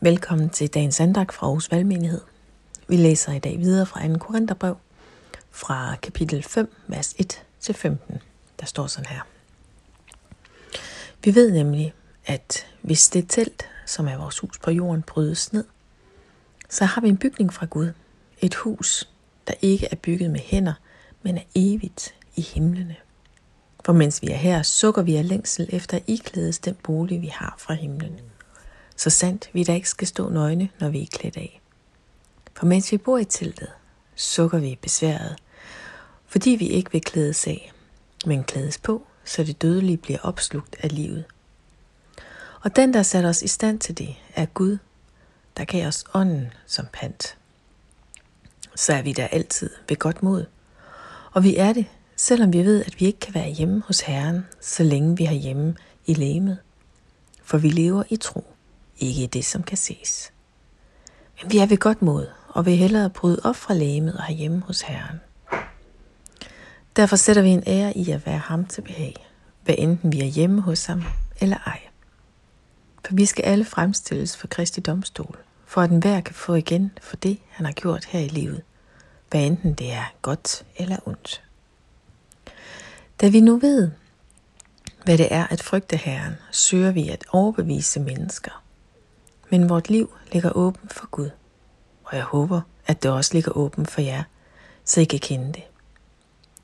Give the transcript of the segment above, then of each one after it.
Velkommen til dagens andag fra Aarhus Valgmenighed. Vi læser i dag videre fra 2. Korintherbrev fra kapitel 5, vers 1-15. Der står sådan her. Vi ved nemlig, at hvis det telt, som er vores hus på jorden, brydes ned, så har vi en bygning fra Gud. Et hus, der ikke er bygget med hænder, men er evigt i himlene. For mens vi er her, sukker vi af længsel efter at iklædes den bolig, vi har fra himlen. Så sandt vi da ikke skal stå nøgne, når vi er klædt af. For mens vi bor i teltet, sukker vi besværet, fordi vi ikke vil klædes af, men klædes på, så det dødelige bliver opslugt af livet. Og den, der satte os i stand til det, er Gud, der gav os ånden som pant. Så er vi der altid ved godt mod. Og vi er det, selvom vi ved, at vi ikke kan være hjemme hos Herren, så længe vi har hjemme i lægemet. For vi lever i tro, ikke i det, som kan ses. Men vi er ved godt mod, og vil hellere bryde op fra lægemet og have hjemme hos Herren. Derfor sætter vi en ære i at være ham til behag, hvad enten vi er hjemme hos ham eller ej. For vi skal alle fremstilles for Kristi domstol, for at enhver kan få igen for det, han har gjort her i livet, hvad enten det er godt eller ondt. Da vi nu ved, hvad det er at frygte Herren, søger vi at overbevise mennesker. Men vort liv ligger åben for Gud, og jeg håber, at det også ligger åben for jer, så I kan kende det.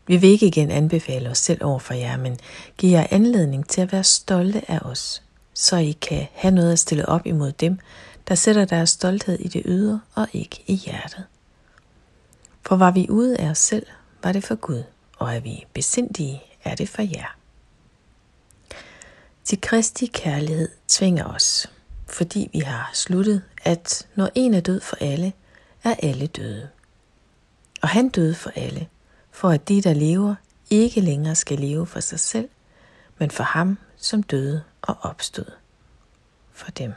Vi vil ikke igen anbefale os selv over for jer, men give jer anledning til at være stolte af os, så I kan have noget at stille op imod dem, der sætter deres stolthed i det ydre og ikke i hjertet. For var vi ude af os selv, var det for Gud, og er vi besindige, er det for jer. Til Kristi kærlighed tvinger os, fordi vi har sluttet, at når en er død for alle, er alle døde. Og han døde for alle, for at de, der lever, ikke længere skal leve for sig selv, men for ham, som døde og opstod for dem.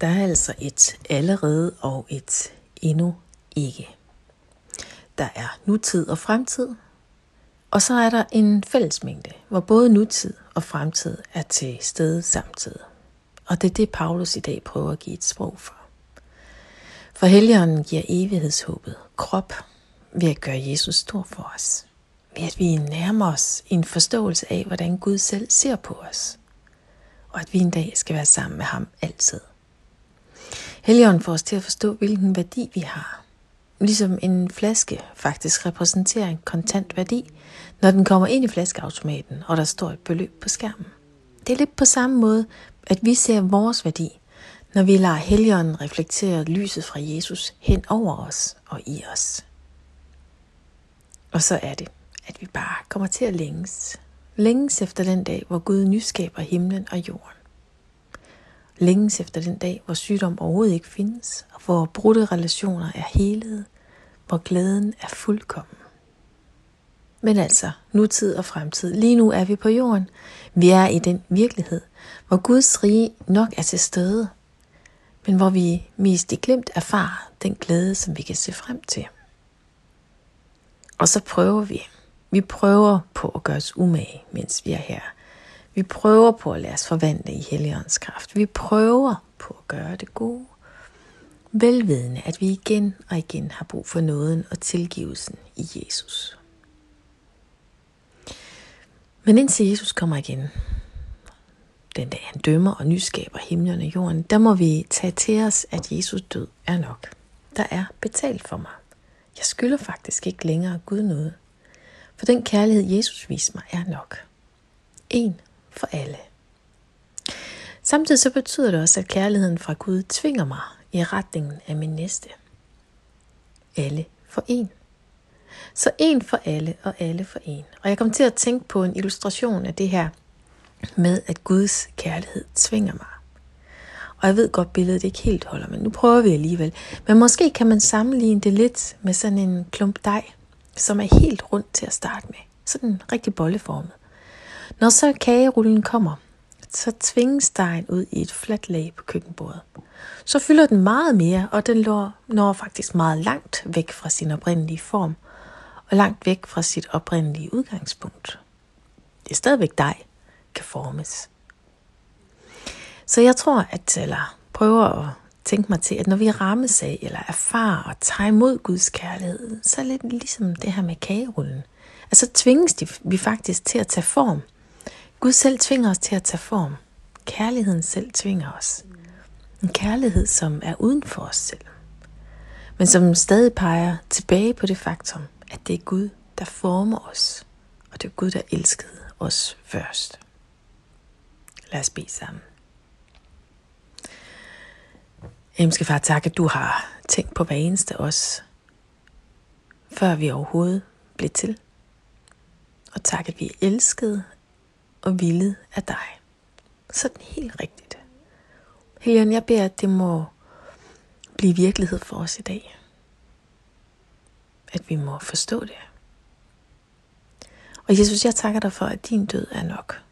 Der er altså et allerede og et endnu ikke. Der er nutid og fremtid, og så er der en fællesmængde, hvor både nutid og fremtid er til stede samtidig. Og det er det, Paulus i dag prøver at give et sprog for. For Helligånden giver evighedshåbet krop ved at gøre Jesus stor for os. Ved at vi nærmer os en forståelse af, hvordan Gud selv ser på os. Og at vi en dag skal være sammen med ham altid. Helligånden får os til at forstå, hvilken værdi vi har. Ligesom en flaske faktisk repræsenterer en kontant værdi, når den kommer ind i flaskeautomaten, og der står et beløb på skærmen. Det er lidt på samme måde, at vi ser vores værdi, når vi lader Helligånden reflektere lyset fra Jesus hen over os og i os. Og så er det, at vi bare kommer til at længes. Længes efter den dag, hvor Gud nyskaber himlen og jorden. Længes efter den dag, hvor sygdom overhovedet ikke findes, og hvor brudte relationer er helede, hvor glæden er fuldkommen. Men altså, nutid og fremtid. Lige nu er vi på jorden. Vi er i den virkelighed, hvor Guds rige nok er til stede, men hvor vi mest i glemt erfarer den glæde, som vi kan se frem til. Og så prøver vi. Vi prøver på at gøre os umage, mens vi er her. Vi prøver på at lade os forvandle i Helligåndens kraft. Vi prøver på at gøre det gode. Velvidende, at vi igen og igen har brug for nåden og tilgivelsen i Jesus. Men indtil Jesus kommer igen, den dag han dømmer og nyskaber himlen og jorden, der må vi tage til os, at Jesus død er nok. Der er betalt for mig. Jeg skylder faktisk ikke længere Gud noget. For den kærlighed, Jesus viser mig, er nok. En for alle. Samtidig så betyder det også, at kærligheden fra Gud tvinger mig i retningen af min næste. Alle for en. Så en for alle og alle for en. Og jeg kom til at tænke på en illustration af det her med, at Guds kærlighed tvinger mig. Og jeg ved godt, billedet ikke helt holder, men nu prøver vi alligevel. Men måske kan man sammenligne det lidt med sådan en klump dej, som er helt rundt til at starte med. Sådan rigtig bolleformet. Når så kagerullen kommer, så tvinges dejen ud i et fladt lag på køkkenbordet. Så fylder den meget mere, og den når faktisk meget langt væk fra sin oprindelige form, og langt væk fra sit oprindelige udgangspunkt. Det er stadigvæk dej, kan formes. Så jeg tror, at, eller prøver at tænke mig til, at når vi rammes af, eller erfarer og tager imod Guds kærlighed, så er det lidt ligesom det her med kagerullen. Altså tvinges de, vi faktisk til at tage form. Gud selv tvinger os til at tage form. Kærligheden selv tvinger os. En kærlighed, som er uden for os selv. Men som stadig peger tilbage på det faktum, at det er Gud, der former os. Og det er Gud, der elskede os først. Lad os bede sammen. Himmelske far, tak, at du har tænkt på hver eneste os, før vi overhovedet blev til. Og tak, at vi er elskede og villet af dig. Sådan helt rigtigt. Helion, jeg beder, at det må blive virkelighed for os i dag. At vi må forstå det. Og Jesus, jeg takker dig for, at din død er nok.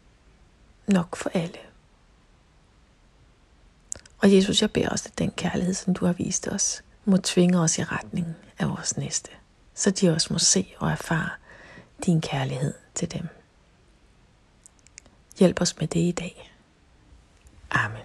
Nok for alle. Og Jesus, jeg beder også, at den kærlighed, som du har vist os, må tvinge os i retning af vores næste. Så de også må se og erfare din kærlighed til dem. Hjælp os med det i dag. Amen.